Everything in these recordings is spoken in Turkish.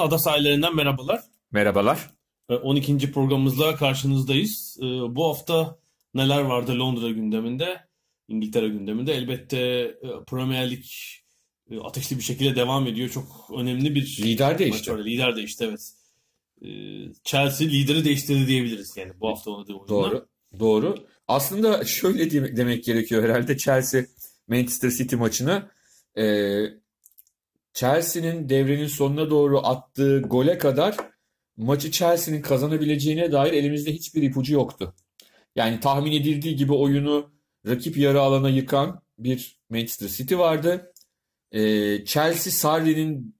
Ada sahillerinden merhabalar. Merhabalar. 12. Ee, programımızla karşınızdayız. Ee, bu hafta neler vardı Londra gündeminde, İngiltere gündeminde? Elbette e, Premier Lig e, ateşli bir şekilde devam ediyor. Çok önemli bir lider değişti. Maç Lider değişti evet. Ee, Chelsea lideri değiştirdi diyebiliriz yani bu hafta oynadığı oyunla. Doğru. Doğru. Aslında şöyle demek gerekiyor herhalde Chelsea Manchester City maçını e, Chelsea'nin devrenin sonuna doğru attığı gole kadar maçı Chelsea'nin kazanabileceğine dair elimizde hiçbir ipucu yoktu. Yani tahmin edildiği gibi oyunu rakip yarı alana yıkan bir Manchester City vardı. Ee, Chelsea Sarri'nin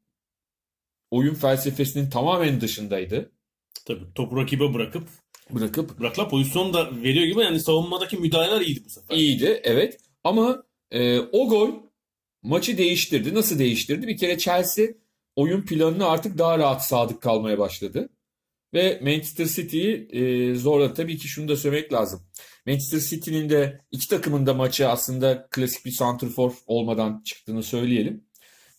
oyun felsefesinin tamamen dışındaydı. Tabii topu rakibe bırakıp bırakıp bırakla pozisyon da veriyor gibi yani savunmadaki müdahaleler iyiydi bu sefer. İyiydi evet ama e, o gol maçı değiştirdi. Nasıl değiştirdi? Bir kere Chelsea oyun planına artık daha rahat sadık kalmaya başladı. Ve Manchester City'yi e, zorladı. Tabii ki şunu da söylemek lazım. Manchester City'nin de iki takımın da maçı aslında klasik bir santrfor olmadan çıktığını söyleyelim.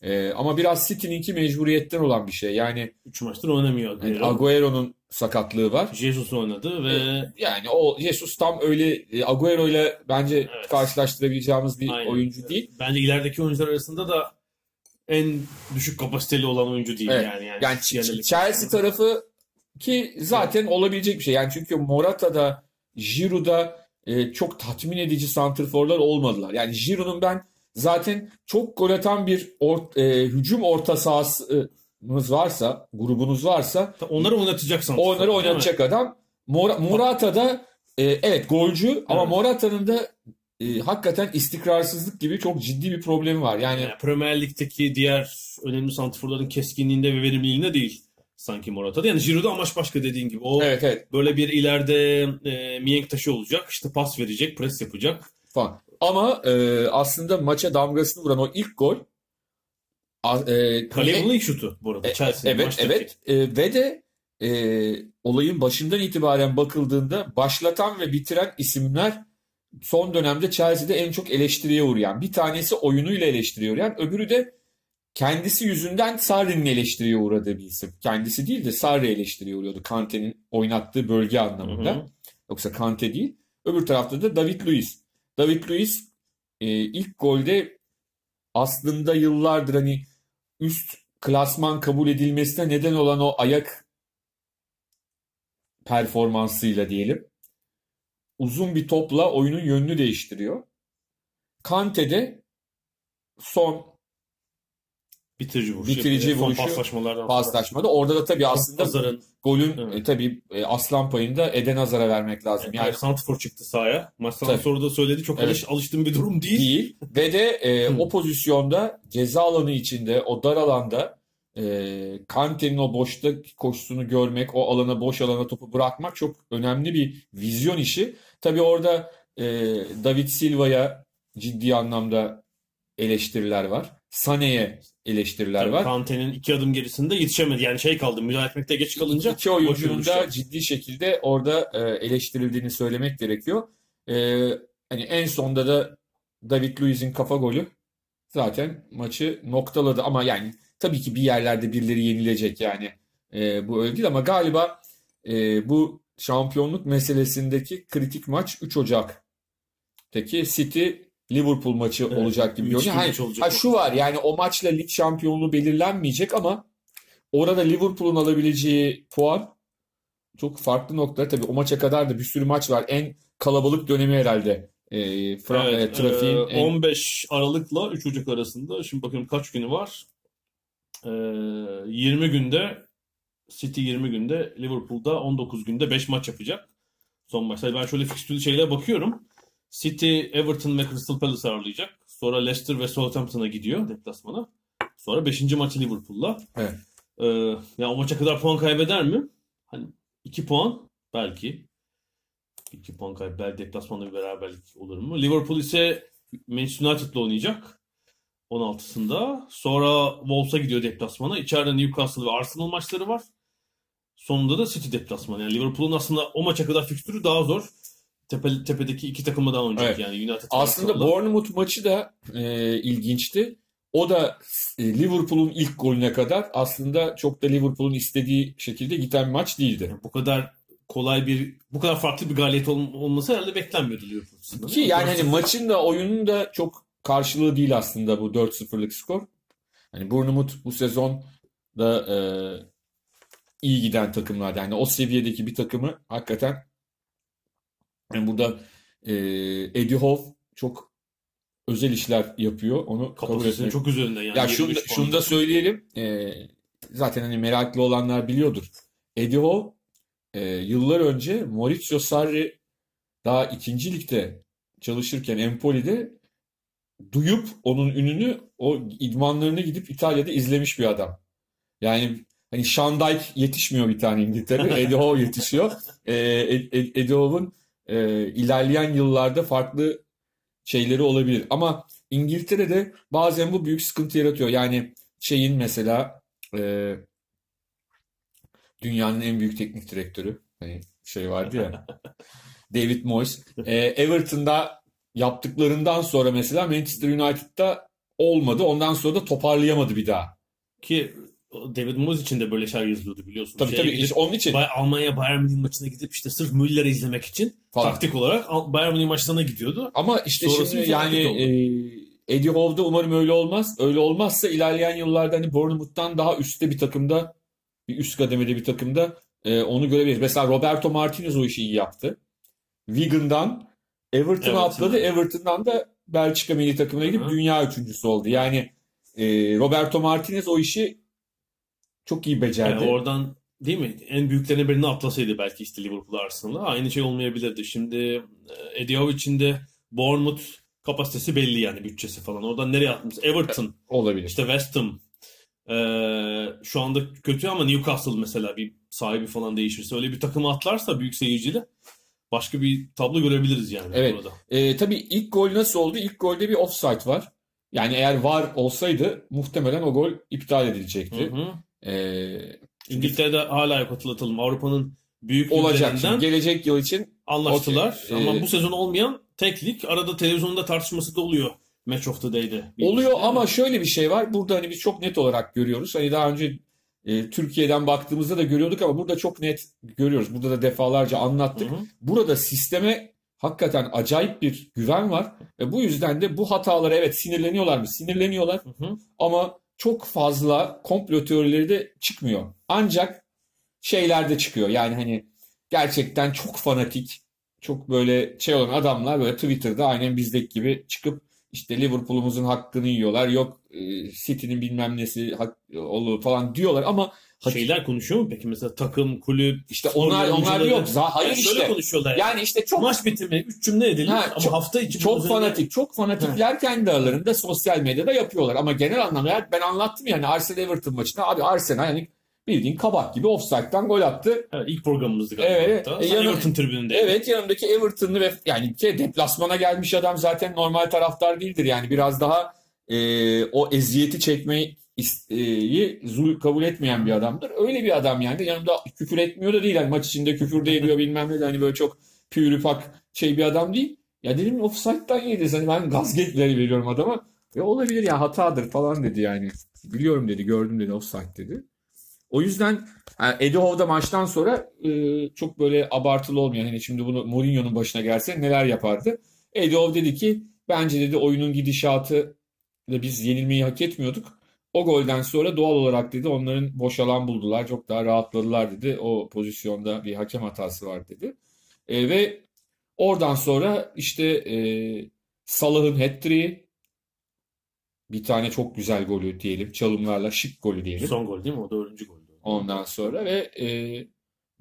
E, ama biraz City'ninki mecburiyetten olan bir şey. Yani 3 maçtır oynamıyor. Yani Agüero'nun sakatlığı var. Jesus oynadı ve yani o Jesus tam öyle e, Agüero ile bence evet. karşılaştırabileceğimiz bir Aynen. oyuncu değil. Bence ilerideki oyuncular arasında da en düşük kapasiteli olan oyuncu değil evet. yani. Yani, yani Chelsea tarafı ki zaten evet. olabilecek bir şey. Yani çünkü Morata'da, Giroud'da e, çok tatmin edici santrforlar olmadılar. Yani Giroud'un ben zaten çok gol atan bir or, e, hücum orta sahası varsa, grubunuz varsa onları oynatacaksın. Onları oynatacak adam. Mor Morata da e, evet golcü evet. ama Morata'nın da e, hakikaten istikrarsızlık gibi çok ciddi bir problemi var. Yani, yani Premier Lig'deki diğer önemli santrforların keskinliğinde ve verimliliğinde değil sanki Morata'da. Yani Giroud'da amaç başka dediğin gibi. O evet, evet. böyle bir ileride e, miyenk taşı olacak. işte pas verecek, pres yapacak. Falan. Ama e, aslında maça damgasını vuran o ilk gol e, Kalenin ilk şutu bu arada. E, Chelsea evet evet e, ve de e, olayın başından itibaren bakıldığında başlatan ve bitiren isimler son dönemde Chelsea'de en çok eleştiriye uğrayan. Bir tanesi oyunuyla eleştiriye uğrayan, öbürü de kendisi yüzünden Sarri'nin eleştiriye uğradığı bir isim. Kendisi değil de Sarri eleştiriye uğruyordu Kante'nin oynattığı bölge anlamında. Hı hı. Yoksa Kante değil. Öbür tarafta da David Luiz. David Luiz e, ilk golde aslında yıllardır hani üst klasman kabul edilmesine neden olan o ayak performansıyla diyelim uzun bir topla oyunun yönünü değiştiriyor. Kante'de son bitirici vuruşu. Bitirici vuruşu. paslaşmalardan paslaşmada. Orada da tabii aslında Hazar'ın, golün evet. e, tabii e, aslan payında Eden Hazar'a vermek lazım. Yani, yani Santifor çıktı sahaya. Maçtan sonra da söyledi çok evet. alış, alıştığım bir durum değil. Değil. Ve de e, o pozisyonda ceza alanı içinde o dar alanda e, Kante'nin o boşta koşusunu görmek, o alana boş alana topu bırakmak çok önemli bir vizyon işi. Tabii orada e, David Silva'ya ciddi anlamda eleştiriler var. Sane'ye eleştiriler Tabii var. Kante'nin iki adım gerisinde yetişemedi. Yani şey kaldı müdahale etmekte geç kalınca. İki oyuncunun da ciddi şekilde orada e, eleştirildiğini söylemek gerekiyor. E, hani en sonda da David Luiz'in kafa golü zaten maçı noktaladı. Ama yani tabii ki bir yerlerde birileri yenilecek yani. E, bu öyle değil ama galiba bu şampiyonluk meselesindeki kritik maç 3 Ocak'taki City Liverpool maçı evet, olacak gibi görünüyor. Ha, olacak. ha, şu var yani o maçla lig şampiyonluğu belirlenmeyecek ama orada Liverpool'un alabileceği puan çok farklı noktalar. Tabii o maça kadar da bir sürü maç var. En kalabalık dönemi herhalde. E, Fra- evet, e, trafiğin e, 15 en... Aralık'la 3 Ocak arasında. Şimdi bakıyorum kaç günü var. E, 20 günde City 20 günde, Liverpool'da 19 günde 5 maç yapacak. Son maçlar. Ben şöyle fikstürlü şeylere bakıyorum. City, Everton ve Crystal Palace ağırlayacak. Sonra Leicester ve Southampton'a gidiyor deplasmana. Sonra 5. maçı Liverpool'la. Evet. Ee, ya o maça kadar puan kaybeder mi? Hani 2 puan belki. 2 puan kaybeder. Deplasmanda bir beraberlik olur mu? Liverpool ise Manchester United'la oynayacak. 16'sında. Sonra Wolves'a gidiyor deplasmana. İçeride Newcastle ve Arsenal maçları var. Sonunda da City deplasmanı. Yani Liverpool'un aslında o maça kadar fikstürü daha zor. Tepe, tepedeki iki takımla daha oynayacak Evet. yani United. Aslında Arsenal'la. Bournemouth maçı da e, ilginçti. O da e, Liverpool'un ilk golüne kadar aslında çok da Liverpool'un istediği şekilde giden bir maç değildi. bu kadar kolay bir bu kadar farklı bir galibiyet ol- olması herhalde beklenmiyordu Liverpool açısından. Ki yani hani maçın da oyunun da çok karşılığı değil aslında bu 4-0'lık skor. Hani Bournemouth bu sezon da e, iyi giden takımlar. Yani o seviyedeki bir takımı hakikaten yani burada e, Eddie Howe çok özel işler yapıyor. Onu kabul etmek çok üzerinde yani. ya şunu, 23 puan. şunu da söyleyelim. Ee, zaten hani meraklı olanlar biliyordur. Eddie Howe e, yıllar önce Maurizio Sarri daha ikinci ligde çalışırken Empoli'de duyup onun ününü o idmanlarını gidip İtalya'da izlemiş bir adam. Yani hani Dyche yetişmiyor bir tane İngiltere. Eddie Howe yetişiyor. Ee, Ed- Ed- Eddie Howe'un e, ilerleyen yıllarda farklı şeyleri olabilir. Ama İngiltere'de bazen bu büyük sıkıntı yaratıyor. Yani şeyin mesela e, dünyanın en büyük teknik direktörü hani şey vardı ya David Moyes e, Everton'da yaptıklarından sonra mesela Manchester United'da olmadı. Ondan sonra da toparlayamadı bir daha. Ki David Moyes için de böyle şeyler yazılıyordu biliyorsun. Tabii Şeye tabii işte onun için Bay- Almanya Bayern Münih maçına gidip işte sırf Müller'i izlemek için falan. taktik olarak Bayern Münih maçlarına gidiyordu. Ama işte Sonrası şimdi yani e, Eddie Howe'da umarım öyle olmaz. Öyle olmazsa ilerleyen yıllarda hani Bournemouth'tan daha üstte bir takımda bir üst kademede bir takımda e, onu görebiliriz. Mesela Roberto Martinez o işi iyi yaptı. Wigan'dan Everton'a Evet, atladı. Everton'dan da Belçika milli takımına gidip hı. dünya üçüncüsü oldu. Yani e, Roberto Martinez o işi çok iyi becerdi. Yani oradan değil mi? En büyüklerine birini atlasaydı belki işte Liverpool Arsenal'la aynı şey olmayabilirdi. Şimdi e, Eddie Howe için de Bournemouth kapasitesi belli yani bütçesi falan. Oradan nereye atmış? Everton, Olabilir. işte West Ham. e, şu anda kötü ama Newcastle mesela bir sahibi falan değişirse öyle bir takıma atlarsa büyük seyircili başka bir tablo görebiliriz yani Evet. burada. E, tabii ilk gol nasıl oldu? İlk golde bir offside var. Yani eğer var olsaydı muhtemelen o gol iptal edilecekti. Hı hı. E, İngiltere'de hala yok hatırlatalım. Avrupa'nın büyük olacak şimdi. Gelecek yıl için anlaştılar. Okey. Ama Ee, bu sezon olmayan tek lig. Arada televizyonda tartışması da oluyor. Match of the Day'de. oluyor Değil ama şöyle bir şey var. Burada hani biz çok net olarak görüyoruz. Hani daha önce e, Türkiye'den baktığımızda da görüyorduk ama burada çok net görüyoruz. Burada da defalarca anlattık. Hı hı. Burada sisteme hakikaten acayip bir güven var. Ve bu yüzden de bu hatalara evet sinirleniyorlar mı? Sinirleniyorlar. Hı hı. ama çok fazla komplo teorileri de çıkmıyor. Ancak şeyler de çıkıyor. Yani hani gerçekten çok fanatik, çok böyle şey olan adamlar böyle Twitter'da aynen bizdeki gibi çıkıp işte Liverpool'umuzun hakkını yiyorlar. Yok e, City'nin bilmem nesi hak, olur falan diyorlar ama hak- Şeyler konuşuyor mu peki? Mesela takım, kulüp, işte onlar onlar yok. Hayır Yani şöyle işte. konuşuyorlar. Yani işte çok Maç bitimi 3 cümle edilir Ha, ama çok- hafta içi çok üzerinde- fanatik, çok fanatikler kendi aralarında sosyal medyada yapıyorlar. Ama genel anlamda ben anlattım yani Arsenal Everton maçında abi Arsenal yani bildiğin kabak gibi offside'dan gol attı. Evet, ilk programımızdı galiba. Evet. hatta. E, Sen yanı- Everton tribününde. Evet yanımdaki Everton'lı ve yani ki deplasmana gelmiş adam zaten normal taraftar değildir. Yani biraz daha e, o eziyeti çekmeyi e, zul kabul etmeyen bir adamdır. Öyle bir adam yani. Yanımda küfür etmiyor da değil. Yani maç içinde küfür de ediyor bilmem ne de hani böyle çok pürüpak şey bir adam değil. Ya dedim offside'dan yediniz. Hani ben gaz getleri veriyorum adama. Ya olabilir ya hatadır falan dedi yani. Biliyorum dedi gördüm dedi offside dedi. O yüzden Eddie Howe da maçtan sonra e, çok böyle abartılı olmayan hani şimdi bunu Mourinho'nun başına gelse neler yapardı? Eddie Howe dedi ki bence dedi oyunun gidişatı da biz yenilmeyi hak etmiyorduk. O golden sonra doğal olarak dedi onların boş alan buldular. Çok daha rahatladılar dedi. O pozisyonda bir hakem hatası var dedi. E, ve oradan sonra işte e, Salah'ın hat-trick'i bir tane çok güzel golü diyelim. Çalımlarla şık golü diyelim. Son gol değil mi? O dördüncü goldü. ondan sonra ve e,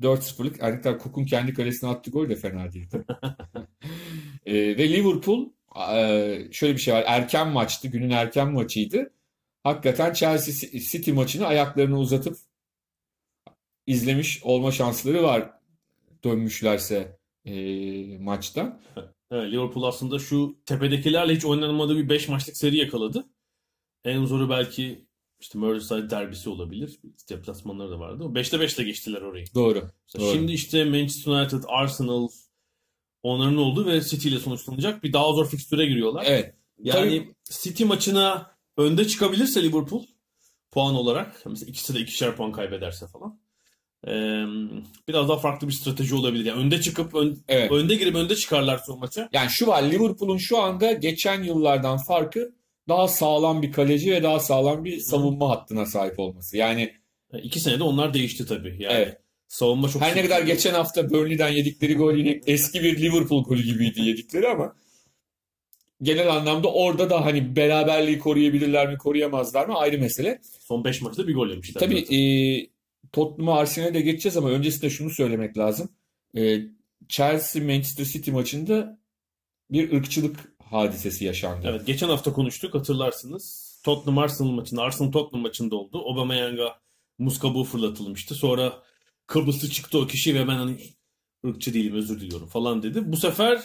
4-0'lık Erikler Kok'un kendi kalesine attığı gol de fena değil. e, ve Liverpool e, şöyle bir şey var. Erken maçtı. Günün erken maçıydı. Hakikaten Chelsea City maçını ayaklarını uzatıp izlemiş olma şansları var dönmüşlerse e, maçtan. Liverpool aslında şu tepedekilerle hiç oynanmadığı bir 5 maçlık seri yakaladı. En zoru belki işte Merseyside derbisi olabilir. Deplasmanları da vardı. 5'te 5'te geçtiler orayı. Doğru. doğru. Şimdi işte Manchester United, Arsenal onların olduğu ve City ile sonuçlanacak bir daha zor fikstüre giriyorlar. Evet. Yani Tabii- City maçına önde çıkabilirse Liverpool puan olarak mesela ikisi de ikişer puan kaybederse falan. biraz daha farklı bir strateji olabilir. Yani önde çıkıp ön- Evet. önde girip önde çıkarlar son maça. Yani şu var Liverpool'un şu anda geçen yıllardan farkı daha sağlam bir kaleci ve daha sağlam bir savunma hattına sahip olması. Yani Yani iki senede onlar değişti tabii. Yani Evet. savunma çok her ne kadar geçen hafta Burnley'den yedikleri gol yine eski bir Liverpool golü gibiydi yedikleri ama genel anlamda orada da hani beraberliği koruyabilirler mi koruyamazlar mı ayrı mesele. son 5 maçta bir gol yemişler. Tabii zaten. e, Tottenham'a Arsenal'e de geçeceğiz ama öncesinde şunu söylemek lazım. E, Chelsea Manchester City maçında bir ırkçılık hadisesi yaşandı. Evet geçen hafta konuştuk hatırlarsınız. Tottenham Arsenal maçında, Arsenal Tottenham maçında oldu. Aubameyang'a muz kabuğu fırlatılmıştı. Sonra Kıbrıslı çıktı o kişi ve ben hani ırkçı değilim özür diliyorum falan dedi. Bu sefer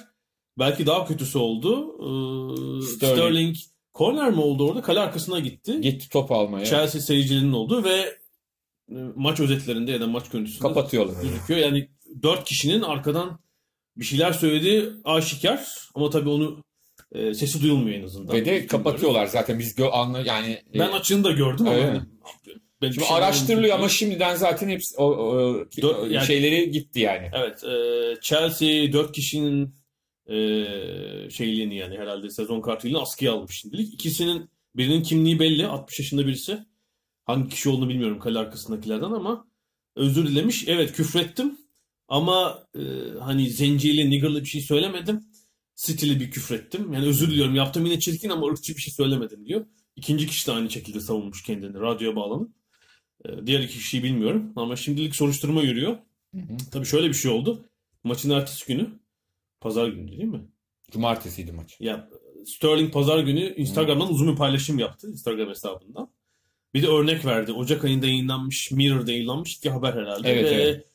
belki daha kötüsü oldu. Ee, Sterling. Sterling. corner mi oldu orada? Kale arkasına gitti. Gitti top almaya. Chelsea seyircilerinin olduğu ve e, maç özetlerinde ya da maç görüntüsünde Kapatıyorlar. gözüküyor. Yani dört kişinin arkadan bir şeyler söylediği aşikar ama tabii onu e, sesi duyulmuyor en azından. Ve de kapatıyorlar zaten biz gö anla yani e, Ben açığını da gördüm ama Evet. ben şimdi şey araştırılıyor ama şimdiden zaten hepsi o, o- Dört- yani- şeyleri gitti yani. Evet, e, Chelsea dört kişinin e, şeyliğini yani herhalde sezon kartıyla askıya almış şimdilik. İkisinin birinin kimliği belli. 60 yaşında birisi. Hangi kişi olduğunu bilmiyorum kale arkasındakilerden ama özür dilemiş. Evet küfrettim ama e, hani zencili, niggerlı bir şey söylemedim. Stili bir küfrettim. Yani özür diliyorum yaptım yine çirkin ama ırkçı bir şey söylemedim diyor. İkinci kişi de aynı şekilde savunmuş kendini radyoya bağlanıp. E, diğer iki kişiyi bilmiyorum ama şimdilik soruşturma yürüyor. Tabii şöyle bir şey oldu. Maçın ertesi günü pazar günü değil mi? Cumartesiydi maç. Ya Sterling pazar günü Instagram'dan uzun bir paylaşım yaptı Instagram hesabından. Bir de örnek verdi. Ocak ayında yayınlanmış, Mirror'da yayınlanmış iki haber herhalde. Evet, Ve evet.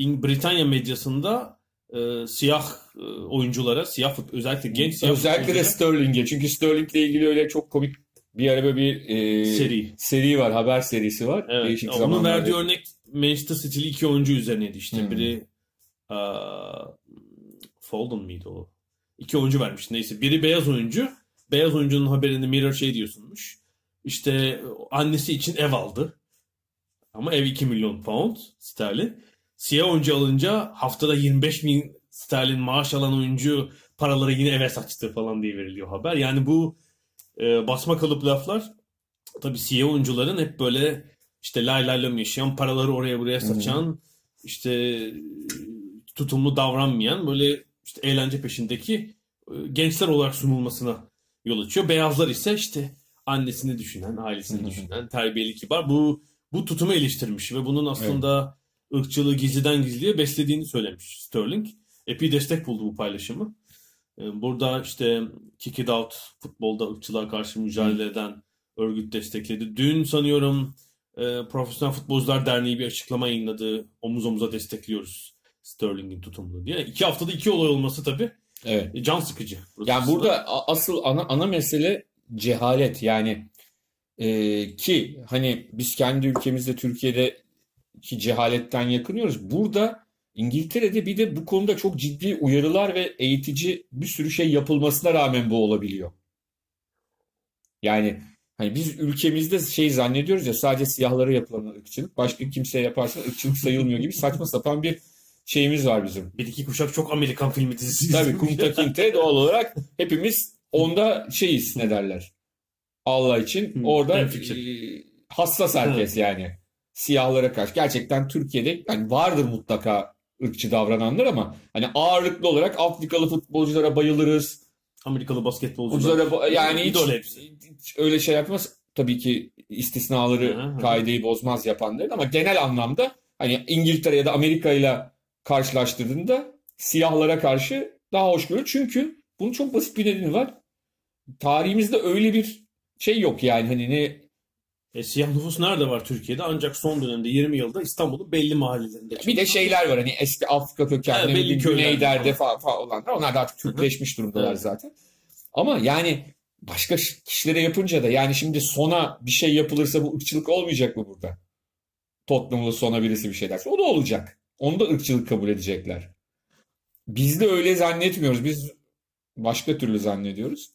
Britanya medyasında e, siyah e, oyunculara, siyah özellikle genç siyah Özellikle de Sterling'e. Çünkü Sterling'le ilgili öyle çok komik bir ara böyle bir e, Seri. seri var. Haber serisi var. Evet. Değişik Onun verdiği örnek Manchester City'li iki oyuncu üzerineydi işte. Hmm. Biri aa, Foden miydi o? İki oyuncu vermiş. Neyse. Biri beyaz oyuncu. Beyaz oyuncunun haberini Mirror şey diyor sunmuş. İşte annesi için ev aldı. Ama ev 2 milyon pound sterlin. Siyah oyuncu alınca haftada 25 bin sterlin maaş alan oyuncu paraları yine eve saçtı falan diye veriliyor haber. Yani bu e, basma kalıp laflar tabii siyah oyuncuların hep böyle işte lay lay lam yaşayan, paraları oraya buraya saçan, işte e, tutumlu davranmayan böyle işte eğlence peşindeki e, gençler olarak sunulmasına yol açıyor. Beyazlar ise işte annesini düşünen, ailesini düşünen, terbiyeli kibar. Bu bu tutumu eleştirmiş ve bunun aslında ırkçılığı gizliden gizliye beslediğini söylemiş Sterling. Epey destek buldu bu paylaşımı. E, Burada işte Kick It Out futbolda ırkçılığa karşı mücadele eden örgüt destekledi. Dün sanıyorum e, Profesyonel Futbolcular Derneği bir açıklama yayınladı. Omuz omuza destekliyoruz Sterling'in tutumunu diye. İki haftada iki olay olması tabii Evet. e, can sıkıcı. Yani burada asıl ana, ana mesele cehalet. Yani e, ki hani biz kendi ülkemizde Türkiye'de ki cehaletten yakınıyoruz. Burada İngiltere'de bir de bu konuda çok ciddi uyarılar ve eğitici bir sürü şey yapılmasına rağmen bu olabiliyor. Yani hani biz ülkemizde şey zannediyoruz ya sadece siyahlara yapılan ırkçılık başka kimseye yaparsa ırkçılık sayılmıyor gibi saçma sapan bir şeyimiz var bizim. Bir iki kuşak çok Amerikan filmi dizisi. Tabii. Kunta Kinte doğal olarak hepimiz onda şeyiz ne derler. Allah için Hı, orada e, hassas herkes yani. Siyahlara karşı. Gerçekten Türkiye'de yani vardır mutlaka ırkçı davrananlar ama hani ağırlıklı olarak Afrikalı futbolculara bayılırız. Amerikalı basketbolcular. Futbolculara ba- yani hiç, hiç öyle şey yapmaz. tabii ki istisnaları kaideyi bozmaz yapanların ama genel anlamda hani İngiltere ya da Amerika ile karşılaştırdığında siyahlara karşı daha hoşgörülü. Çünkü bunun çok basit bir nedeni var. Tarihimizde öyle bir şey yok yani hani ne E, siyah nüfus nerede var Türkiye'de? Ancak son dönemde 20 yılda İstanbul'un belli mahallelerinde. bir de şeyler var hani eski Afrika kökenli köyler Güneyder'de falan. falan, olanlar onlar da artık Türkleşmiş durumdalar Evet. zaten. Ama yani başka kişilere yapınca da yani şimdi sona bir şey yapılırsa bu ırkçılık olmayacak mı burada? Tottenham'lı sona birisi bir şey derse o da olacak. Onu da ırkçılık kabul edecekler. Biz de öyle zannetmiyoruz. Biz başka türlü zannediyoruz.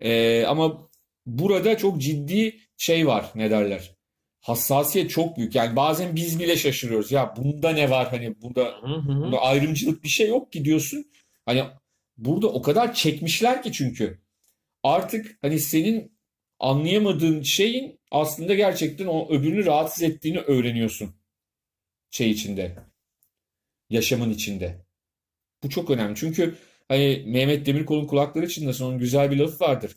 Ee, ama burada çok ciddi şey var ne derler. Hassasiyet çok büyük. Yani bazen biz bile şaşırıyoruz. Ya bunda ne var hani burada Hı hı. Burada ayrımcılık bir şey yok ki diyorsun. Hani burada o kadar çekmişler ki çünkü. Artık hani senin anlayamadığın şeyin aslında gerçekten o öbürünü rahatsız ettiğini öğreniyorsun. Şey içinde. Yaşamın içinde. Bu çok önemli. Çünkü hani Mehmet Demirkol'un kulakları çınlasın onun güzel bir lafı vardır.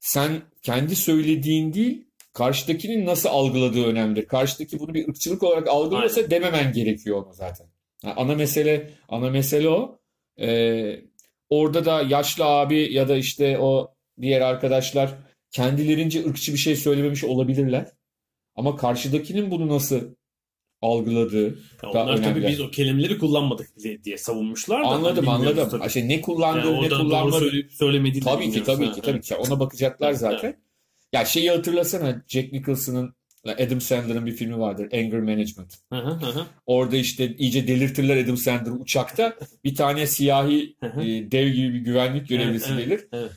Sen kendi söylediğin değil karşıdakinin nasıl algıladığı önemlidir. Karşıdaki bunu bir ırkçılık olarak algılıyorsa dememen gerekiyor onu zaten. Yani ana mesele ana mesele o. Ee, orada da yaşlı abi ya da işte o diğer arkadaşlar kendilerince ırkçı bir şey söylememiş olabilirler. Ama karşıdakinin bunu nasıl algıladığı Ya onlar tabii önemli. biz o kelimeleri kullanmadık diye savunmuşlar da. Anladım hani anladım. tabii. İşte ne kullandığı Yani ne kullanmadığı. söyleyip söylemediğini Tabii ki tabii Ha, ki tabii evet. ki. Ona bakacaklar zaten. Ya şeyi hatırlasana Jack Nicholson'ın Adam Sandler'ın bir filmi vardır Anger Management. Hı hı hı. Orada işte iyice delirtirler Adam Sandler'ı uçakta. Bir tane siyahi e, dev gibi bir güvenlik görevlisi Evet, evet, gelir. evet.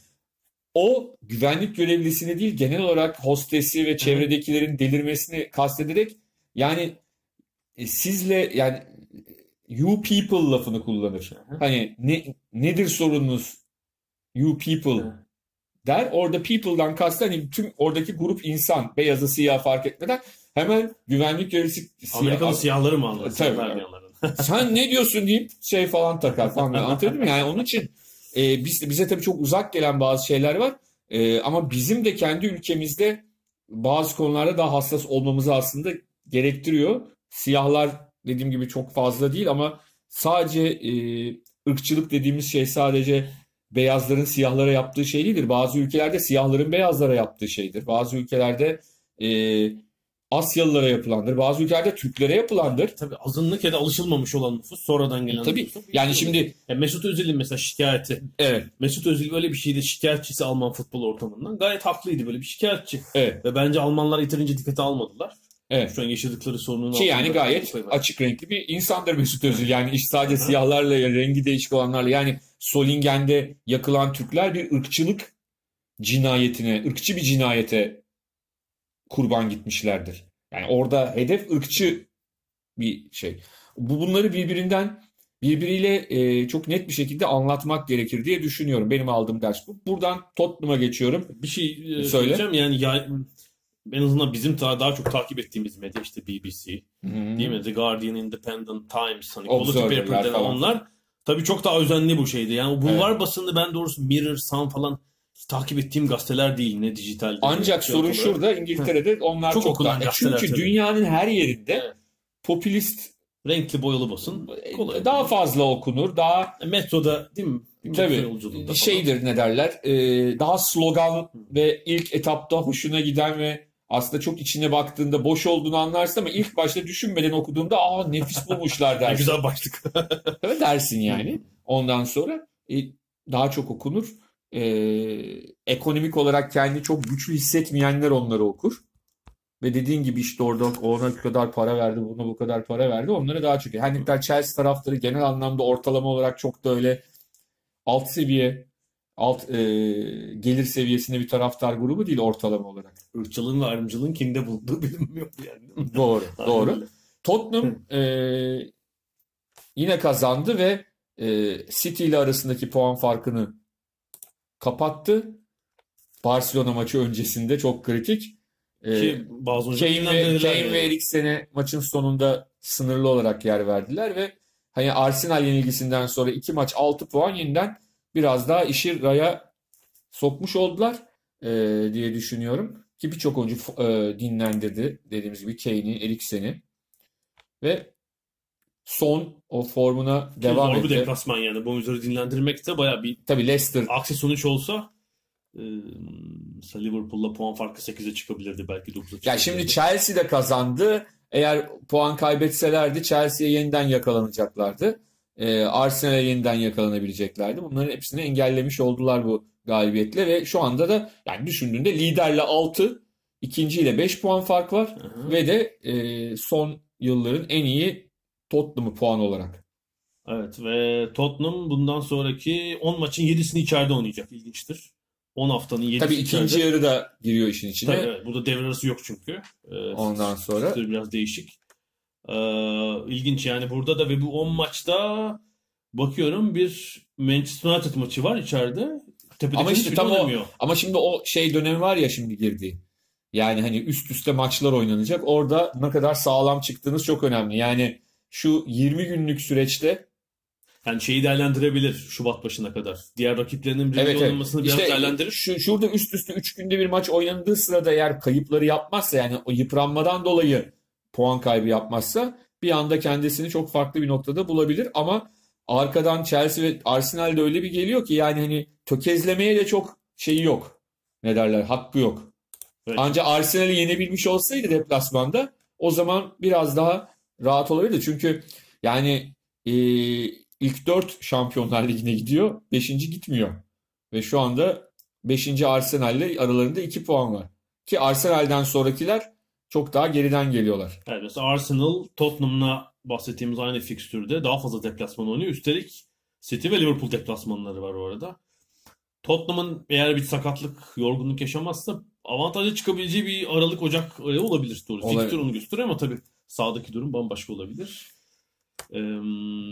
O güvenlik görevlisini değil genel olarak hostesi ve çevredekilerin delirmesini kastederek yani e, sizle yani you people lafını kullanır. hı. Hani ne, nedir sorununuz you people Hı. der. Orada people'dan kastı hani tüm oradaki grup insan beyazı siyah fark etmeden hemen güvenlik görevlisi siyah, siyahları mı anladın? Tabii. Sen ne diyorsun deyip şey falan takar falan. Anlatabildim mi? Yani onun için e, biz, bize tabii çok uzak gelen bazı şeyler var. E, ama bizim de kendi ülkemizde bazı konularda daha hassas olmamızı aslında gerektiriyor. Siyahlar dediğim gibi çok fazla değil ama sadece e, ırkçılık dediğimiz şey sadece beyazların siyahlara yaptığı şey değildir. Bazı ülkelerde siyahların beyazlara yaptığı şeydir. Bazı ülkelerde e, Asyalılara yapılandır. Bazı ülkelerde Türklere yapılandır. Tabii azınlık ya da alışılmamış olan nüfus sonradan gelen Tabii. nüfus. Yani şimdi Ya Mesut Özil'in mesela şikayeti. evet, Mesut Özil böyle bir şeyde şikayetçisi Alman futbol ortamından. Gayet haklıydı böyle bir şikayetçi. evet, Ve bence Almanlar yeterince dikkate almadılar. Evet. Şu an yaşadıkları sorunun Ki yani gayet açık renkli bir insandır Mesut Özil. Yani iş sadece siyahlarla ya rengi değişik olanlarla yani Solingen'de yakılan Türkler bir ırkçılık cinayetine, ırkçı bir cinayete kurban gitmişlerdir. Yani orada hedef ırkçı bir şey. Bu bunları birbirinden birbiriyle e, çok net bir şekilde anlatmak gerekir diye düşünüyorum. Benim aldığım ders bu. Buradan Tottenham'a geçiyorum. Bir şey e, Söyle. söyleyeceğim yani ya, en azından bizim ta- daha çok takip ettiğimiz medya işte BBC değil mi? The Guardian, Independent Times, hani Observer'lar Paper denen falan. onlar tabii çok daha özenli bu şeydi. Yani o bulvar basını ben doğrusu Mirror, Sun falan takip ettiğim gazeteler değil ne dijital. Ancak şey sorun olarak. şurada İngiltere'de onlar Çok çok, daha. E Çünkü tabii. dünyanın her yerinde Evet. popülist Renkli boyalı basın. Kolay. daha fazla okunur, daha Metroda değil mi? Tabii şeydir ne derler, e, daha slogan ve ilk etapta hoşuna giden ve aslında çok içine baktığında boş olduğunu anlarsın ama ilk başta düşünmeden okuduğunda aa nefis bulmuşlar Ne dersin. güzel başlık. Evet dersin yani. Ondan sonra e, daha çok okunur. E, ekonomik olarak kendi çok güçlü hissetmeyenler onları okur. Ve dediğin gibi işte orada ona bu kadar para verdi, buna bu kadar para verdi. Onları daha çok. Her ne kadar Chelsea taraftarı genel anlamda ortalama olarak çok da öyle alt seviye, alt e, gelir seviyesinde bir taraftar grubu değil ortalama olarak. Irkçılığın ve ayrımcılığın kimde bulunduğu bilinmiyor yani. Doğru, doğru. Tottenham e, yine kazandı ve e, City ile arasındaki puan farkını kapattı. Barcelona maçı öncesinde çok kritik. E, Ki bazı Kane ve, Kane ve Eriksen'e maçın sonunda sınırlı olarak yer verdiler ve hani Arsenal yenilgisinden sonra iki maç 6 puan yeniden biraz daha işi raya sokmuş oldular e, diye düşünüyorum. Ki Ki birçok oyuncu e, dinlendirdi. Dediğimiz gibi Kane'i, Eriksen'i. Ve son o formuna devam Zor etti. bir deplasman yani. Bu oyuncuları dinlendirmek de bayağı bir Tabii Leicester aksi sonuç olsa e, Liverpool'la puan farkı 8'e çıkabilirdi belki 9'a çıkabilirdi. Ya şimdi Chelsea de kazandı. Eğer puan kaybetselerdi Chelsea'ye yeniden yakalanacaklardı. Ee, Arsenal'e yeniden yakalanabileceklerdi. Bunların hepsini engellemiş oldular bu galibiyetle ve şu anda da yani düşündüğünde liderle 6, ikinciyle 5 puan fark var Hı hı. ve de e, son yılların en iyi Tottenham'ı puan olarak. Evet ve Tottenham bundan sonraki 10 maçın 7'sini içeride oynayacak. İlginçtir. 10 haftanın 7'si Tabii ikinci içeride. yarı da giriyor işin içine. Tabii, evet. Burada devre arası yok çünkü. Ee, Ondan sonra biraz değişik. Ee, ilginç yani burada da ve bu 10 maçta bakıyorum bir Manchester United maçı var içeride. Tepede Ama işte tam o- oynamıyor. Ama şimdi o şey dönemi var ya şimdi girdi. Yani hani üst üste maçlar oynanacak. Orada ne kadar sağlam çıktığınız çok önemli. Yani şu 20 günlük süreçte Yani şeyi değerlendirebilir Şubat başına kadar. Diğer rakiplerinin birinci evet evet. oynamasını biraz İşte değerlendirir. şu, şurada üst üste 3 günde bir maç oynandığı sırada eğer kayıpları yapmazsa yani o yıpranmadan dolayı puan kaybı yapmazsa bir anda kendisini çok farklı bir noktada bulabilir ama arkadan Chelsea ve Arsenal de öyle bir geliyor ki yani hani tökezlemeye de çok şeyi yok. Ne derler? Hakkı yok. Evet. Ancak Arsenal'i yenebilmiş olsaydı deplasmanda o zaman biraz daha rahat olabilirdi. Çünkü yani e, ilk 4 Şampiyonlar Ligi'ne gidiyor. 5. gitmiyor. Ve şu anda 5. Arsenal'le aralarında 2 puan var. Ki Arsenal'den sonrakiler çok daha geriden geliyorlar. Evet, mesela Arsenal Tottenham'la bahsettiğimiz aynı fikstürde daha fazla deplasman oynuyor. Üstelik City ve Liverpool deplasmanları var o arada. Tottenham'ın eğer bir sakatlık, yorgunluk yaşamazsa avantajlı çıkabileceği bir Aralık Ocak ayı olabilir doğru. Olabilir. Onu gösteriyor ama tabii sağdaki durum bambaşka olabilir. Ee,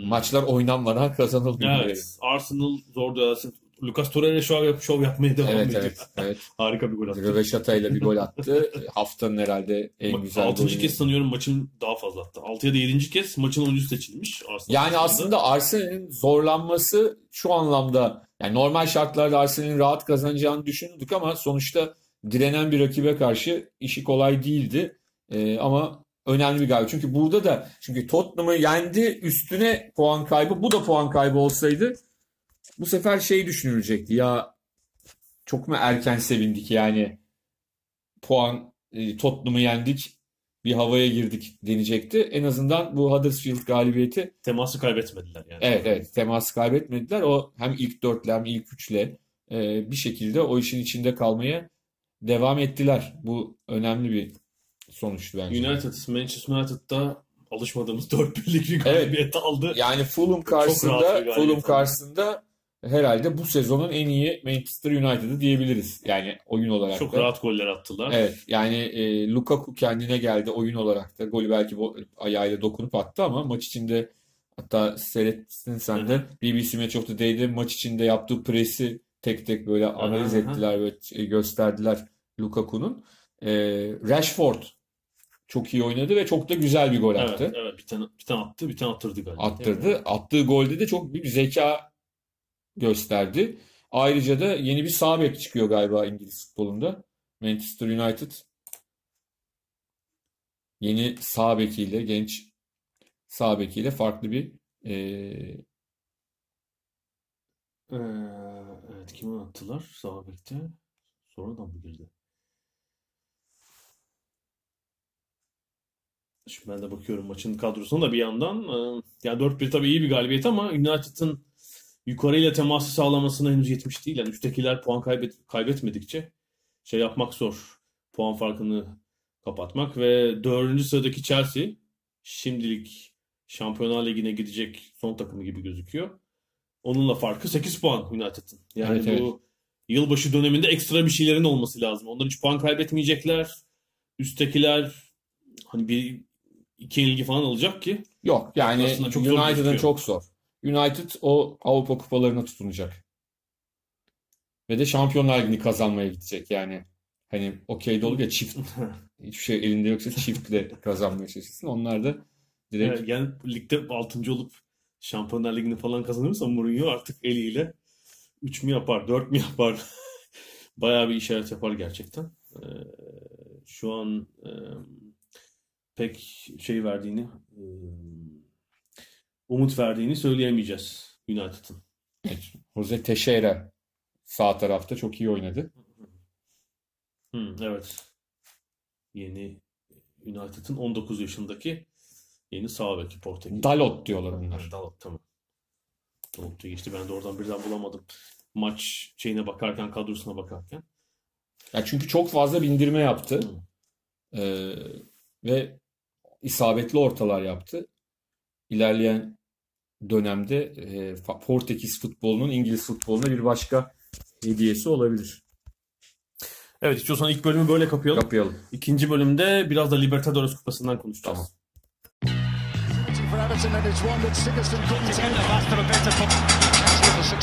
Maçlar oynanmadan kazanılmıyor. evet, Arsenal zor dönersin. Lucas Torreira şov, yap, şov yapmaya devam Evet ediyor. evet. evet. Harika bir gol attı. Röveşata ile bir gol attı. Haftanın herhalde en güzel Altıncı golü. kez sanıyorum maçın daha fazla attı. 6 ya da 7. kez maçın oyuncusu seçilmiş. Arsenal Yani maçında. aslında Arsenal'in zorlanması şu anlamda yani normal şartlarda Arsenal'in rahat kazanacağını düşünürdük ama sonuçta direnen bir rakibe karşı işi kolay değildi. Ee, ama önemli bir galibiyet. Çünkü burada da çünkü Tottenham'ı yendi üstüne puan kaybı bu da puan kaybı olsaydı bu sefer şey düşünülecekti ya çok mu erken sevindik yani puan e, Tottenham'ı yendik bir havaya girdik denecekti. En azından bu Huddersfield galibiyeti teması kaybetmediler yani. Evet evet teması kaybetmediler. O hem ilk dörtle hem ilk üçle e, bir şekilde o işin içinde kalmaya devam ettiler. Bu önemli bir sonuçtu bence. United, Manchester United'da alışmadığımız 4-1'lik bir galibiyet aldı. Yani Fulham karşısında Fulham karşısında herhalde bu sezonun en iyi Manchester United'ı diyebiliriz. Yani oyun olarak Çok da. rahat goller attılar. Evet yani e, Lukaku kendine geldi oyun olarak da. Golü belki ayağıyla dokunup attı ama maç içinde hatta seyrettin sen de BBC Match of the Day'de maç içinde yaptığı presi tek tek böyle analiz ettiler ve e, gösterdiler Lukaku'nun. E, Rashford çok iyi oynadı ve çok da güzel bir gol Evet, attı. evet. Bir tane, bir tane attı, bir tane attırdı galiba. Attırdı. Attığı golde de çok büyük zeka gösterdi. Ayrıca da yeni bir sağ bek çıkıyor galiba İngiliz futbolunda. Manchester United yeni sağ bekiyle, genç sağ bekiyle farklı bir e, Ee, evet, kimi attılar sağ bekte? Sonradan mı girdi? Şimdi ben de bakıyorum maçın kadrosuna da bir yandan. Ee, yani 4-1 tabii iyi bir galibiyet ama United'ın yukarıyla teması sağlamasına henüz yetmiş değil. Yani üsttekiler puan kaybet kaybetmedikçe şey yapmak zor. Puan farkını kapatmak ve dördüncü sıradaki Chelsea şimdilik Şampiyonlar Ligi'ne gidecek son takımı gibi gözüküyor. Onunla farkı 8 puan United'ın. Yani Evet, bu yılbaşı döneminde ekstra bir şeylerin olması lazım. Onlar hiç puan kaybetmeyecekler. Üsttekiler hani bir iki yenilgi falan alacak ki yok. Yani çok United'ın çok zor. United o Avrupa kupalarına tutunacak. Ve de Şampiyonlar Ligi'ni kazanmaya gidecek yani. Hani okey de olur ya çift hiçbir şey elinde yoksa çiftle kazanmaya çalışsın. Onlar da direkt Evet, yani ligde 6. olup Şampiyonlar Ligi'ni falan kazanırsa Mourinho artık eliyle 3 mü yapar, 4 mü yapar? bayağı bir işaret yapar gerçekten. Ee, şu an e, pek şey verdiğini, umut verdiğini söyleyemeyeceğiz United'ın. Evet, Jose Teixeira sağ tarafta çok iyi oynadı. Hı, evet. Yeni United'ın 19 yaşındaki yeni sağ beki Portekiz. Dalot diyorlar onlar. Dalot tamam. Dalot'u geçti. Ben de oradan birden bulamadım. Maç şeyine bakarken, kadrosuna bakarken. Ya çünkü çok fazla bindirme yaptı. Ee, ve isabetli ortalar yaptı. İlerleyen dönemde e, Portekiz futbolunun İngiliz futboluna bir başka hediyesi olabilir. Evet istiyorsan ilk bölümü böyle kapayalım. Kapayalım. İkinci bölümde biraz da Libertadores Kupası'ndan konuşacağız. Tamam.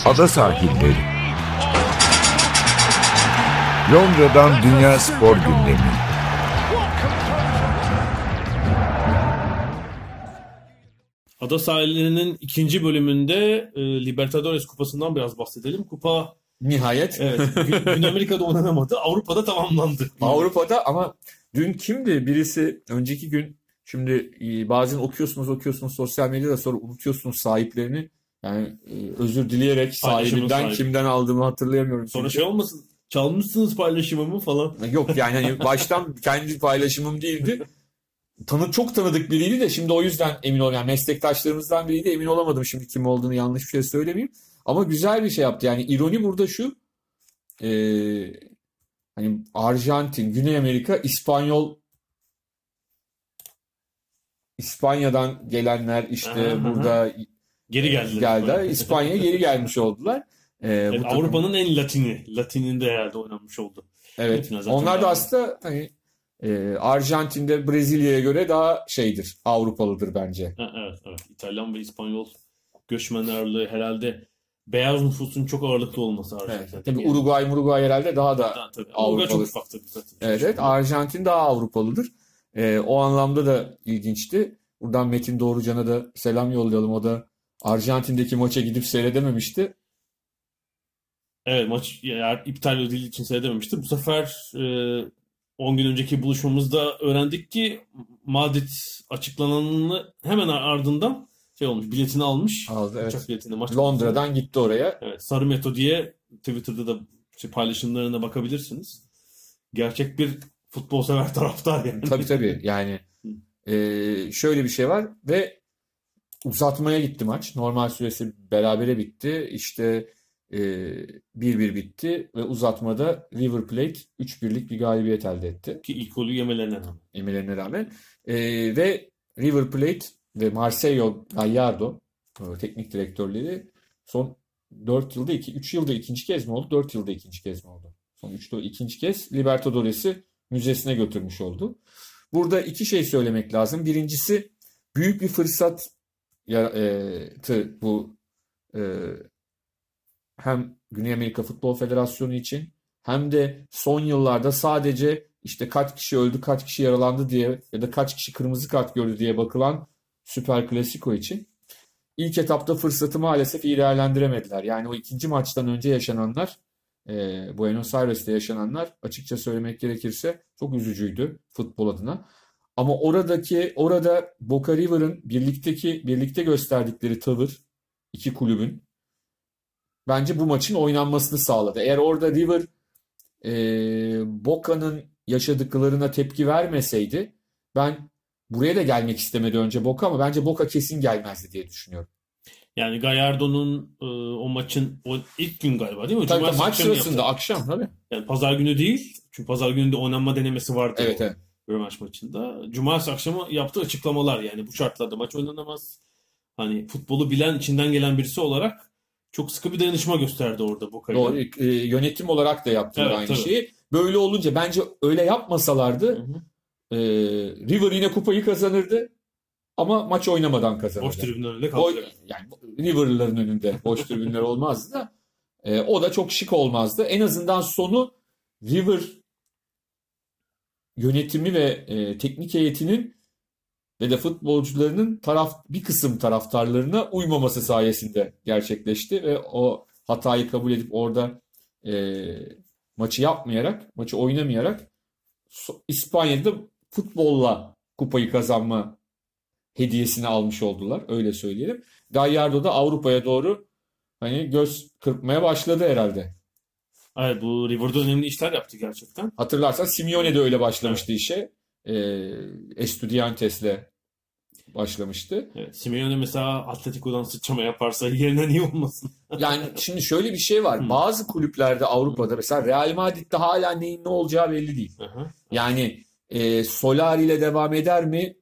Ada sahilleri. Londra'dan Dünya Spor Gündemi. Ada sahillerinin ikinci bölümünde e, Libertadores Kupası'ndan biraz bahsedelim. Kupa Nihayet evet Gü- Güney Amerika'da oynanamadı. Avrupa'da tamamlandı. Avrupa'da ama dün kimdi? Birisi önceki gün şimdi e, bazen okuyorsunuz okuyorsunuz sosyal medyada sonra unutuyorsunuz sahiplerini. Yani e, özür dileyerek sahibinden sahibi. kimden aldığımı hatırlayamıyorum. Sonra çünkü. şey olmasın çalmışsınız paylaşımımı falan. Yok yani hani baştan kendi paylaşımım değildi. Tanı çok tanıdık biriydi de şimdi o yüzden emin ol yani meslektaşlarımızdan biriydi emin olamadım şimdi kim olduğunu yanlış bir şey söylemeyeyim. Ama güzel bir şey yaptı. Yani ironi burada şu. Ee, hani Arjantin, Güney Amerika, İspanyol İspanya'dan gelenler işte Aha, burada Geri geldiler. geldi. İspanya'ya geri gelmiş oldular. Ee, Evet, Avrupa'nın en Latini. Latin'inde herhalde oynanmış oldu. Evet. Onlar da aslında hani e, Arjantin'de Brezilya'ya göre daha şeydir. Avrupalıdır bence. Ha, evet, evet. İtalyan ve İspanyol göçmen ağırlığı herhalde beyaz nüfusun çok ağırlıklı olması Evet. Arjantin'de. Tabii Uruguay, Uruguay herhalde daha da Ha, tabii. Ama Uruguay çok Avrupalı. ufak tabii zaten. Evet, evet Arjantin daha Avrupalıdır. E, o anlamda da ilginçti. Buradan Metin Doğrucan'a da selam yollayalım. O da Arjantin'deki maça gidip seyredememişti. Evet maç eğer iptal edildiği için seyredememişti. Bu sefer e, 10 gün önceki buluşmamızda öğrendik ki Madrid açıklananını hemen ardından şey olmuş biletini almış. Aldı, evet. Uçak biletini maç Londra'dan gitti oraya. Evet, Sarı Meto diye Twitter'da da şey paylaşımlarına bakabilirsiniz. Gerçek bir futbol sever taraftar yani. Tabii tabii yani e, şöyle bir şey var ve uzatmaya gitti maç. Normal süresi berabere bitti. İşte 1-1 bitti ve uzatmada River Plate 3-1'lik bir galibiyet elde etti. Ki ilk golü yemelerine rağmen. Emelerine rağmen. E, ve River Plate ve Marcelo Gallardo e, teknik direktörleri son 4 yılda 2 3 yılda ikinci kez mi oldu? 4 yılda ikinci kez mi oldu? Son 3 yılda ikinci kez Libertadores'i müzesine götürmüş oldu. Burada iki şey söylemek lazım. Birincisi büyük bir fırsat yarattı bu e, hem Güney Amerika Futbol Federasyonu için hem de son yıllarda sadece işte kaç kişi öldü, kaç kişi yaralandı diye ya da kaç kişi kırmızı kart gördü diye bakılan Süper Klasiko için. İlk etapta fırsatı maalesef iyi değerlendiremediler. Yani o ikinci maçtan önce yaşananlar, e, Buenos Aires'te yaşananlar açıkça söylemek gerekirse çok üzücüydü futbol adına. Ama oradaki orada Boca River'ın birlikteki birlikte gösterdikleri tavır iki kulübün bence bu maçın oynanmasını sağladı. Eğer orada River e, Boca'nın yaşadıklarına tepki vermeseydi ben buraya da gelmek istemedi önce Boca ama bence Boca kesin gelmezdi diye düşünüyorum. Yani Gallardo'nun e, o maçın o ilk gün galiba değil mi? Tabii tabii maç akşamı yaptı. sırasında akşam tabii. Yani pazar günü değil. Çünkü pazar günü de oynanma denemesi vardı Evet o evet. rövanş maçında. Cumartesi akşamı yaptığı açıklamalar yani bu şartlarda maç oynanamaz. Hani futbolu bilen, içinden gelen birisi olarak çok sıkı bir dayanışma gösterdi orada Boca'yla. Doğru. E, yönetim olarak da yaptılar Evet, aynı tabii. şeyi. Böyle olunca bence öyle yapmasalardı Hı hı. e, River yine kupayı kazanırdı ama maç oynamadan Boş kazanırdı. tribünler önünde kaldı. yani River'ların önünde boş tribünler olmazdı da e, o da çok şık olmazdı. En azından sonu River yönetimi ve e, teknik heyetinin ve de futbolcularının taraf bir kısım taraftarlarına uymaması sayesinde gerçekleşti ve o hatayı kabul edip orada e, maçı yapmayarak, maçı oynamayarak İspanya'da futbolla kupayı kazanma hediyesini almış oldular. Öyle söyleyelim. Gallardo da Avrupa'ya doğru hani göz kırpmaya başladı herhalde. Evet bu River'da önemli işler yaptı gerçekten. Hatırlarsan Simeone de öyle başlamıştı işe. Ee, Estudiantes'le başlamıştı. Evet, Simeone mesela Atletico'dan sıçrama yaparsa yerine niye olmasın? Yani şimdi şöyle bir şey var. Bazı kulüplerde Avrupa'da mesela Real Madrid'de hala neyin ne olacağı belli değil. Yani e, Solari ile devam eder mi?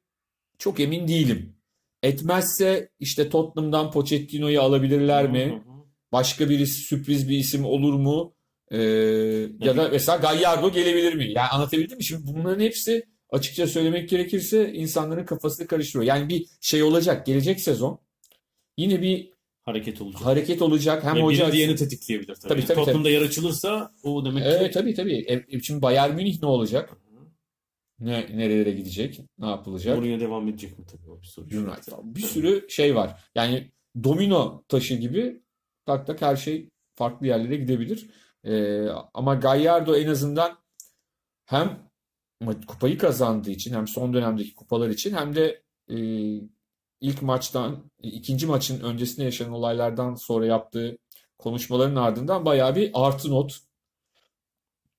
Çok emin değilim. Etmezse işte Tottenham'dan Pochettino'yu alabilirler mi? Başka bir sürpriz bir isim olur mu? Ee, ya da mesela Gallardo gelebilir mi? Yani anlatabildim mi? Şimdi bunların hepsi açıkça söylemek gerekirse insanların kafasını karıştırıyor. Yani bir şey olacak gelecek sezon. Yine bir Hareket olacak. hareket olacak. Hem Hem hoca diğerini tetikleyebilir tabii. Tabii, tabii, Tottenham'da yer açılırsa o demek ki Evet tabii tabii. E, şimdi Bayern Münih ne olacak? Ne nerelere gidecek? Ne yapılacak? Mourinho devam edecek mi tabii o bir soru. United. Bir sürü şey var. Yani domino taşı gibi tak tak her şey farklı yerlere gidebilir. Ee, ama Gallardo en azından hem kupayı kazandığı için hem son dönemdeki kupalar için hem de e, ilk maçtan ikinci maçın öncesinde yaşanan olaylardan sonra yaptığı konuşmaların ardından bayağı bir artı not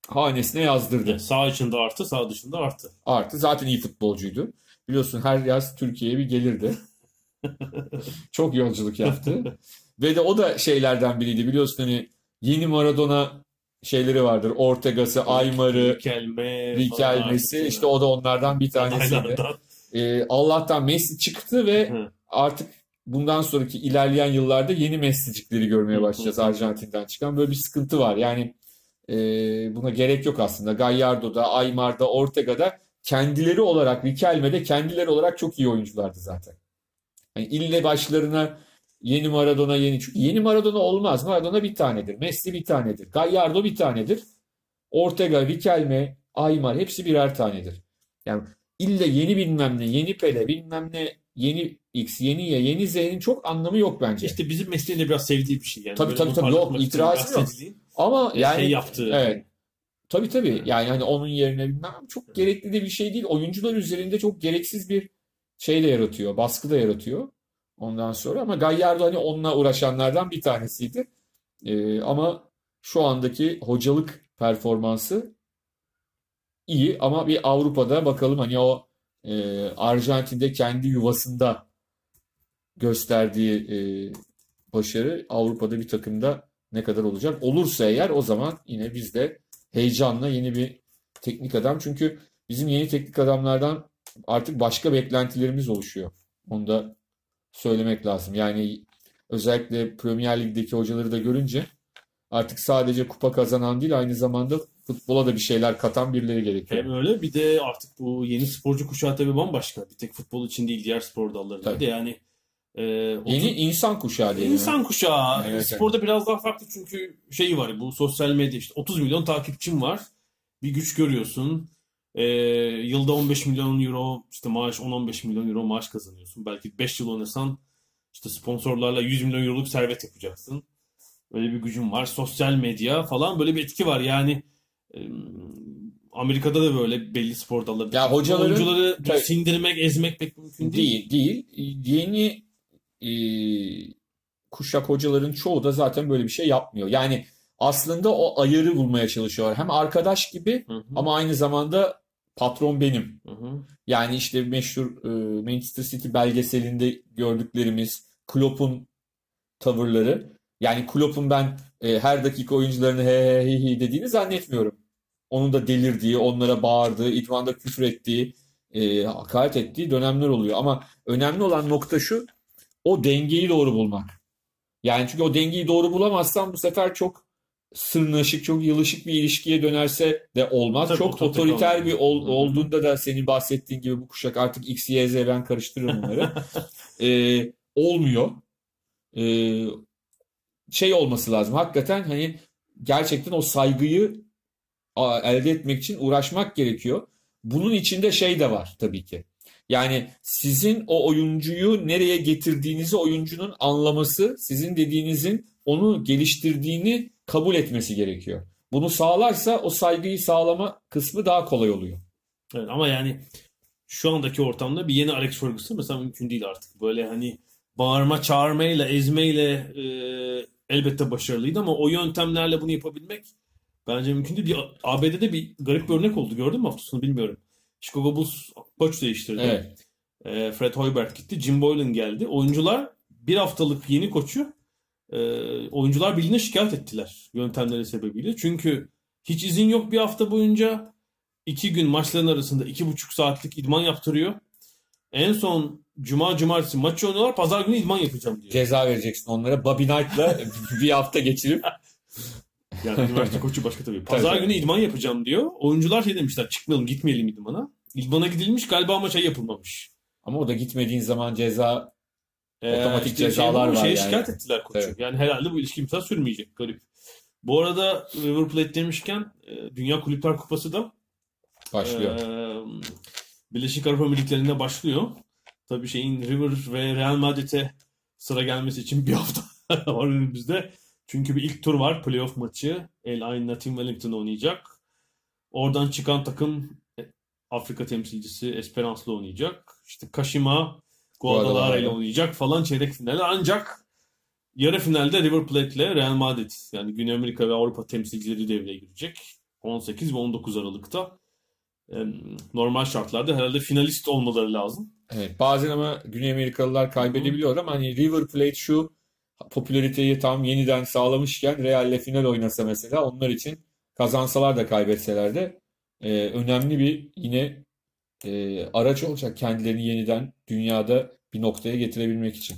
hanesine yazdırdı. Evet, sağ içinde artı, sağ dışında artı. Artı zaten iyi futbolcuydu. Biliyorsun her yaz Türkiye'ye bir gelirdi. Çok yolculuk yaptı. Ve de o da şeylerden biriydi. Biliyorsun hani yeni Maradona şeyleri vardır. Ortega'sı, Aymar'ı, Riquelme, Riquelme'si. falan. işte o da onlardan bir tanesiydi. Aylardan. Ee, Allah'tan Messi çıktı ve Hı. artık bundan sonraki ilerleyen yıllarda yeni Messi'cikleri görmeye başlayacağız Arjantin'den çıkan. Böyle bir sıkıntı var. Yani e, buna gerek yok aslında. Gallardo'da, Aymar'da, Ortega'da kendileri olarak, Riquelme'de kendileri olarak çok iyi oyunculardı zaten. Yani ille başlarına yeni Maradona yeni. Çünkü yeni Maradona olmaz. Maradona bir tanedir. Messi bir tanedir. Gallardo bir tanedir. Ortega, Riquelme, Aymar hepsi birer tanedir. Yani ille yeni bilmem ne, yeni Pele, bilmem ne, yeni X, yeni Y, yeni Z'nin çok anlamı yok bence. İşte bizim mesleğin de biraz sevdiği bir şey. Yani Tabii, böyle tabii, tabii. Yok, itirazım yok. Ama yani şey yaptığı. evet. Tabii tabii. Yani hani onun yerine bilmem çok gerekli de bir şey değil. Oyuncular üzerinde çok gereksiz bir şey de yaratıyor. Baskı da yaratıyor. Ondan sonra ama Gallardo hani onunla uğraşanlardan bir tanesiydi. Ee, ama şu andaki hocalık performansı iyi ama bir Avrupa'da bakalım hani o e, Arjantin'de kendi yuvasında gösterdiği e, başarı Avrupa'da bir takımda ne kadar olacak? Olursa eğer o zaman yine biz de heyecanla yeni bir teknik adam. Çünkü bizim yeni teknik adamlardan artık başka beklentilerimiz oluşuyor. Onu da söylemek lazım. Yani özellikle Premier Lig'deki hocaları da görünce artık sadece kupa kazanan değil aynı zamanda futbola da bir şeyler katan birileri gerekiyor. Hem öyle bir de artık bu yeni sporcu kuşağı tabii bambaşka. Bir tek futbol için değil diğer spor dallarında da yani e, Yeni insan kuşağı diyelim. İnsan kuşağı. Evet, Sporda biraz daha farklı çünkü şey var bu sosyal medya işte 30 milyon takipçim var. Bir güç görüyorsun. Ee, yılda 15 milyon euro işte maaş 10-15 milyon euro maaş kazanıyorsun. Belki 5 yıl oynasan işte sponsorlarla 100 milyon euroluk servet yapacaksın. Öyle bir gücün var. Sosyal medya falan böyle bir etki var. Yani e, Amerika'da da böyle belli spor dalları. Ya hocaların- oyuncuları Tabii. sindirmek, ezmek pek mümkün değil. Değil, değil. Yeni e, kuşak hocaların çoğu da zaten böyle bir şey yapmıyor. Yani aslında o ayarı bulmaya çalışıyorlar. Hem arkadaş gibi Hı hı, ama aynı zamanda patron benim. hı hı. Yani işte meşhur e, Manchester City belgeselinde gördüklerimiz Klopp'un tavırları. Yani Klopp'un ben e, her dakika oyuncularını he he hi hi dediğini zannetmiyorum. Onun da delirdiği, onlara bağırdığı, idmanda küfür ettiği, e, hakaret ettiği dönemler oluyor. Ama önemli olan nokta şu, o dengeyi doğru bulmak. Yani çünkü o dengeyi doğru bulamazsan bu sefer çok sırnaşık, çok yılışık bir ilişkiye dönerse de olmaz. Tabii, çok otorite otoriter kalmıyor. bir ol- olduğunda da senin bahsettiğin gibi bu kuşak artık X, Y, Z ben karıştırıyorum bunları. E, olmuyor. E, şey olması lazım. Hakikaten hani gerçekten o saygıyı elde etmek için uğraşmak gerekiyor. Bunun içinde şey de var tabii ki. Yani sizin o oyuncuyu nereye getirdiğinizi oyuncunun anlaması, sizin dediğinizin onu geliştirdiğini kabul etmesi gerekiyor. bunu sağlarsa o saygıyı sağlama kısmı daha kolay oluyor. Evet, ama yani şu andaki ortamda bir yeni Alex Ferguson mesela mümkün değil artık. Böyle hani bağırma, çağırmayla, ezmeyle e, elbette başarılıydı ama o yöntemlerle bunu yapabilmek bence mümkün değil. Bir, ABD'de bir garip bir örnek oldu. Gördün mü hafta sonu bilmiyorum. Chicago Bulls koç değiştirdi. Evet. E, Fred Hoiberg gitti. Jim Boylan geldi. Oyuncular bir haftalık yeni koçu e, oyuncular birliğine şikayet ettiler yöntemleri sebebiyle. Çünkü hiç izin yok bir hafta boyunca. iki gün maçların arasında iki buçuk saatlik idman yaptırıyor. En son cuma cumartesi maç oynuyorlar. Pazar günü idman yapacağım diyor. Ceza vereceksin onlara. Bobby Knight'la bir hafta geçirip Yani üniversite koçu başka tabii. Pazar Tabii. günü idman yapacağım diyor. Oyuncular şey demişler çıkmayalım gitmeyelim idmana. İdmana gidilmiş galiba maça yapılmamış. ama o da gitmediğin zaman ceza Ee, Otomatik işte cezalar şey, var şeye yani. şikayet ettiler koçu. Evet. Yani herhalde bu ilişki imza sürmeyecek. Garip. Bu arada River Plate demişken e, Dünya Kulüpler Kupası da başlıyor. e, Birleşik Arap Emirlikleri'nde başlıyor. Tabii şeyin River ve Real Madrid'e sıra gelmesi için bir hafta var önümüzde. Çünkü bir ilk tur var. Playoff maçı. El Ain Team Wellington oynayacak. Oradan çıkan takım e, Afrika temsilcisi Esperance'la oynayacak. İşte Kashima Guadalajara ile oynayacak falan çeyrek finali. Ancak yarı finalde River Plate ile Real Madrid yani Güney Amerika ve Avrupa temsilcileri devreye girecek. 18 ve 19 Aralık'ta. Normal şartlarda herhalde finalist olmaları lazım. Evet, bazen ama Güney Amerikalılar kaybedebiliyor ama hani River Plate şu popülariteyi tam yeniden sağlamışken Real'le final oynasa mesela onlar için kazansalar da kaybetseler de e, önemli bir yine e, araç olacak kendilerini yeniden dünyada bir noktaya getirebilmek için.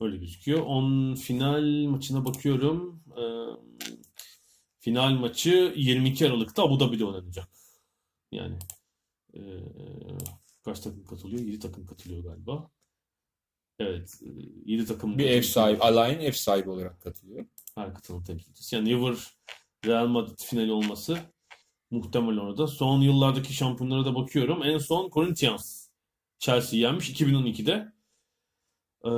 Öyle gözüküyor. On final maçına bakıyorum. Ee, final maçı 22 Aralık'ta Abu Dhabi'de oynanacak. Yani ee, kaç takım katılıyor? 7 takım katılıyor galiba. Evet. 7 takım Bir ev sahibi, alayın ev sahibi olarak katılıyor. her katılım temsilcisi. Yani River Real Madrid finali olması muhtemel orada. Son yıllardaki şampiyonlara da bakıyorum. En son Corinthians Chelsea yenmiş 2012'de. Ee,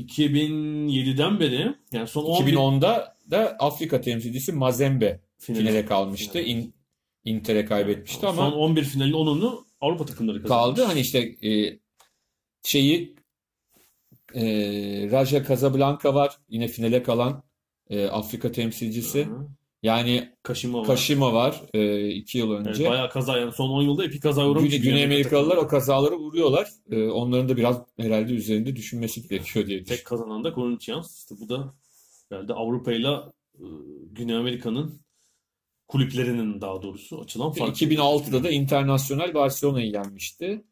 2007'den beri yani son 11 2010'da da Afrika temsilcisi Mazembe finali- finale kalmıştı. finali. İn, Inter'e kaybetmişti Son ama 11 finalin 10'unu Avrupa takımları kazanmış. kaldı. Hani işte e, şeyi e, Raja Casablanca var. Yine finale kalan e, Afrika temsilcisi. Hı. Yani Kashima var. Kashima var e, iki yıl Evet, önce. bayağı kaza yani son 10 yılda epey kaza uğramış. Güney, Güney Amerikalılar o kazaları vuruyorlar. E, onların da biraz herhalde üzerinde düşünmesi gerekiyor diye Tek kazanan da Corinthians. İşte bu da herhalde Avrupa ile e, Güney Amerika'nın kulüplerinin daha doğrusu açılan fark. 2006'da da Internasyonel Barcelona'yı yenmişti.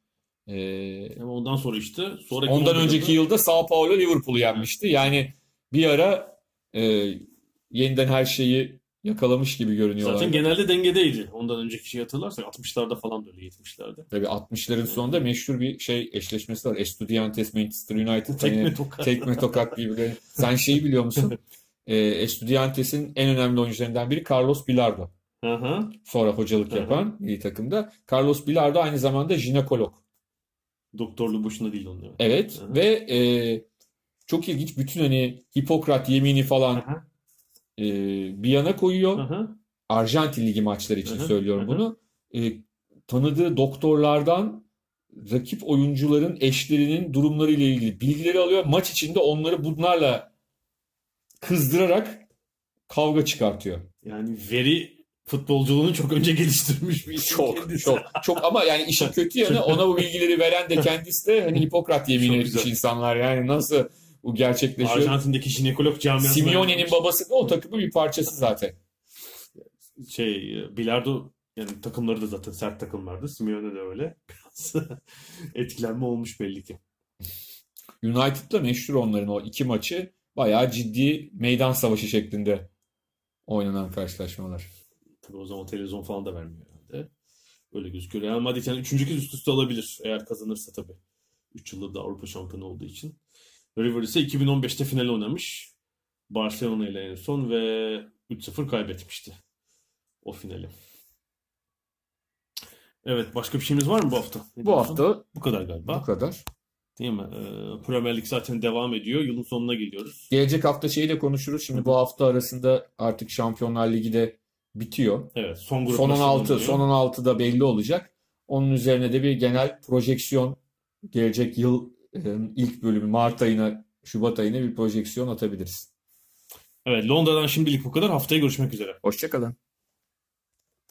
E, Ama ondan sonra işte sonraki Ondan 11'de önceki de- yılda Sao Paulo Liverpool'u yenmişti. Yani bir ara e, yeniden her şeyi yakalamış gibi görünüyorlar. Zaten genelde dengedeydi. Ondan önceki şeyi hatırlarsak 60'larda falan da öyle 70'lerde. Tabii 60'ların sonunda meşhur bir şey eşleşmesi var. Estudiantes Manchester United. Tekme Hani tokat. tekme tokat birbirlerine. Sen şeyi biliyor musun? E, Estudiantes'in en önemli oyuncularından biri Carlos Bilardo. Sonra hocalık yapan milli takımda. Carlos Bilardo aynı zamanda jinekolog. Doktorluğu boşuna değil onun. evet. Hı. ve e, çok ilginç bütün hani Hipokrat yemini falan hı. E, bir yana koyuyor. Hı hı. Arjantin Ligi maçları için hı, söylüyorum hı. bunu. E, tanıdığı doktorlardan rakip oyuncuların eşlerinin durumları ile ilgili bilgileri alıyor. Maç içinde onları bunlarla kızdırarak kavga çıkartıyor. Yani veri futbolculuğunu çok önce geliştirmiş bir isim Çok kendisi. çok çok ama yani işin kötü yanı ona bu bilgileri veren de kendisi de hani Hipokrat yemini etmiş insanlar. Yani nasıl bu gerçekleşiyor? Arjantin'deki jinekolog camiasına Simeone'nin babası da o takımın bir parçası zaten. şey bilardo yani takımları da zaten sert takımlardı. Simeone de öyle. Biraz etkilenme olmuş belli ki. United'la meşhur onların o iki maçı bayağı ciddi meydan savaşı şeklinde oynanan karşılaşmalar. Tabii o zaman televizyon falan da vermiyor herhalde. Öyle gözüküyor. Real Madrid yani üçüncü kez üst üste alabilir eğer kazanırsa tabii. 3 yıldır da Avrupa şampiyonu olduğu için. River ise 2015'te final oynamış. Barcelona ile en son ve 3-0 kaybetmişti o finali. Evet başka bir şeyimiz var mı bu hafta? Ne Bu diyorsun? hafta bu kadar galiba. bu kadar. Değil mi? Ee, Premier Lig zaten devam ediyor. Yılın sonuna geliyoruz. Gelecek hafta şeyi de konuşuruz. Şimdi bu hafta arasında artık Şampiyonlar Ligi de bitiyor. Evet, son grup Son nasıl 16, oluyor? son 16 da belli olacak. Onun üzerine de bir genel projeksiyon gelecek yıl ilk bölümü Mart ayına, Şubat ayına bir projeksiyon atabiliriz. Evet, Londra'dan şimdilik bu kadar. Haftaya görüşmek üzere. Hoşçakalın.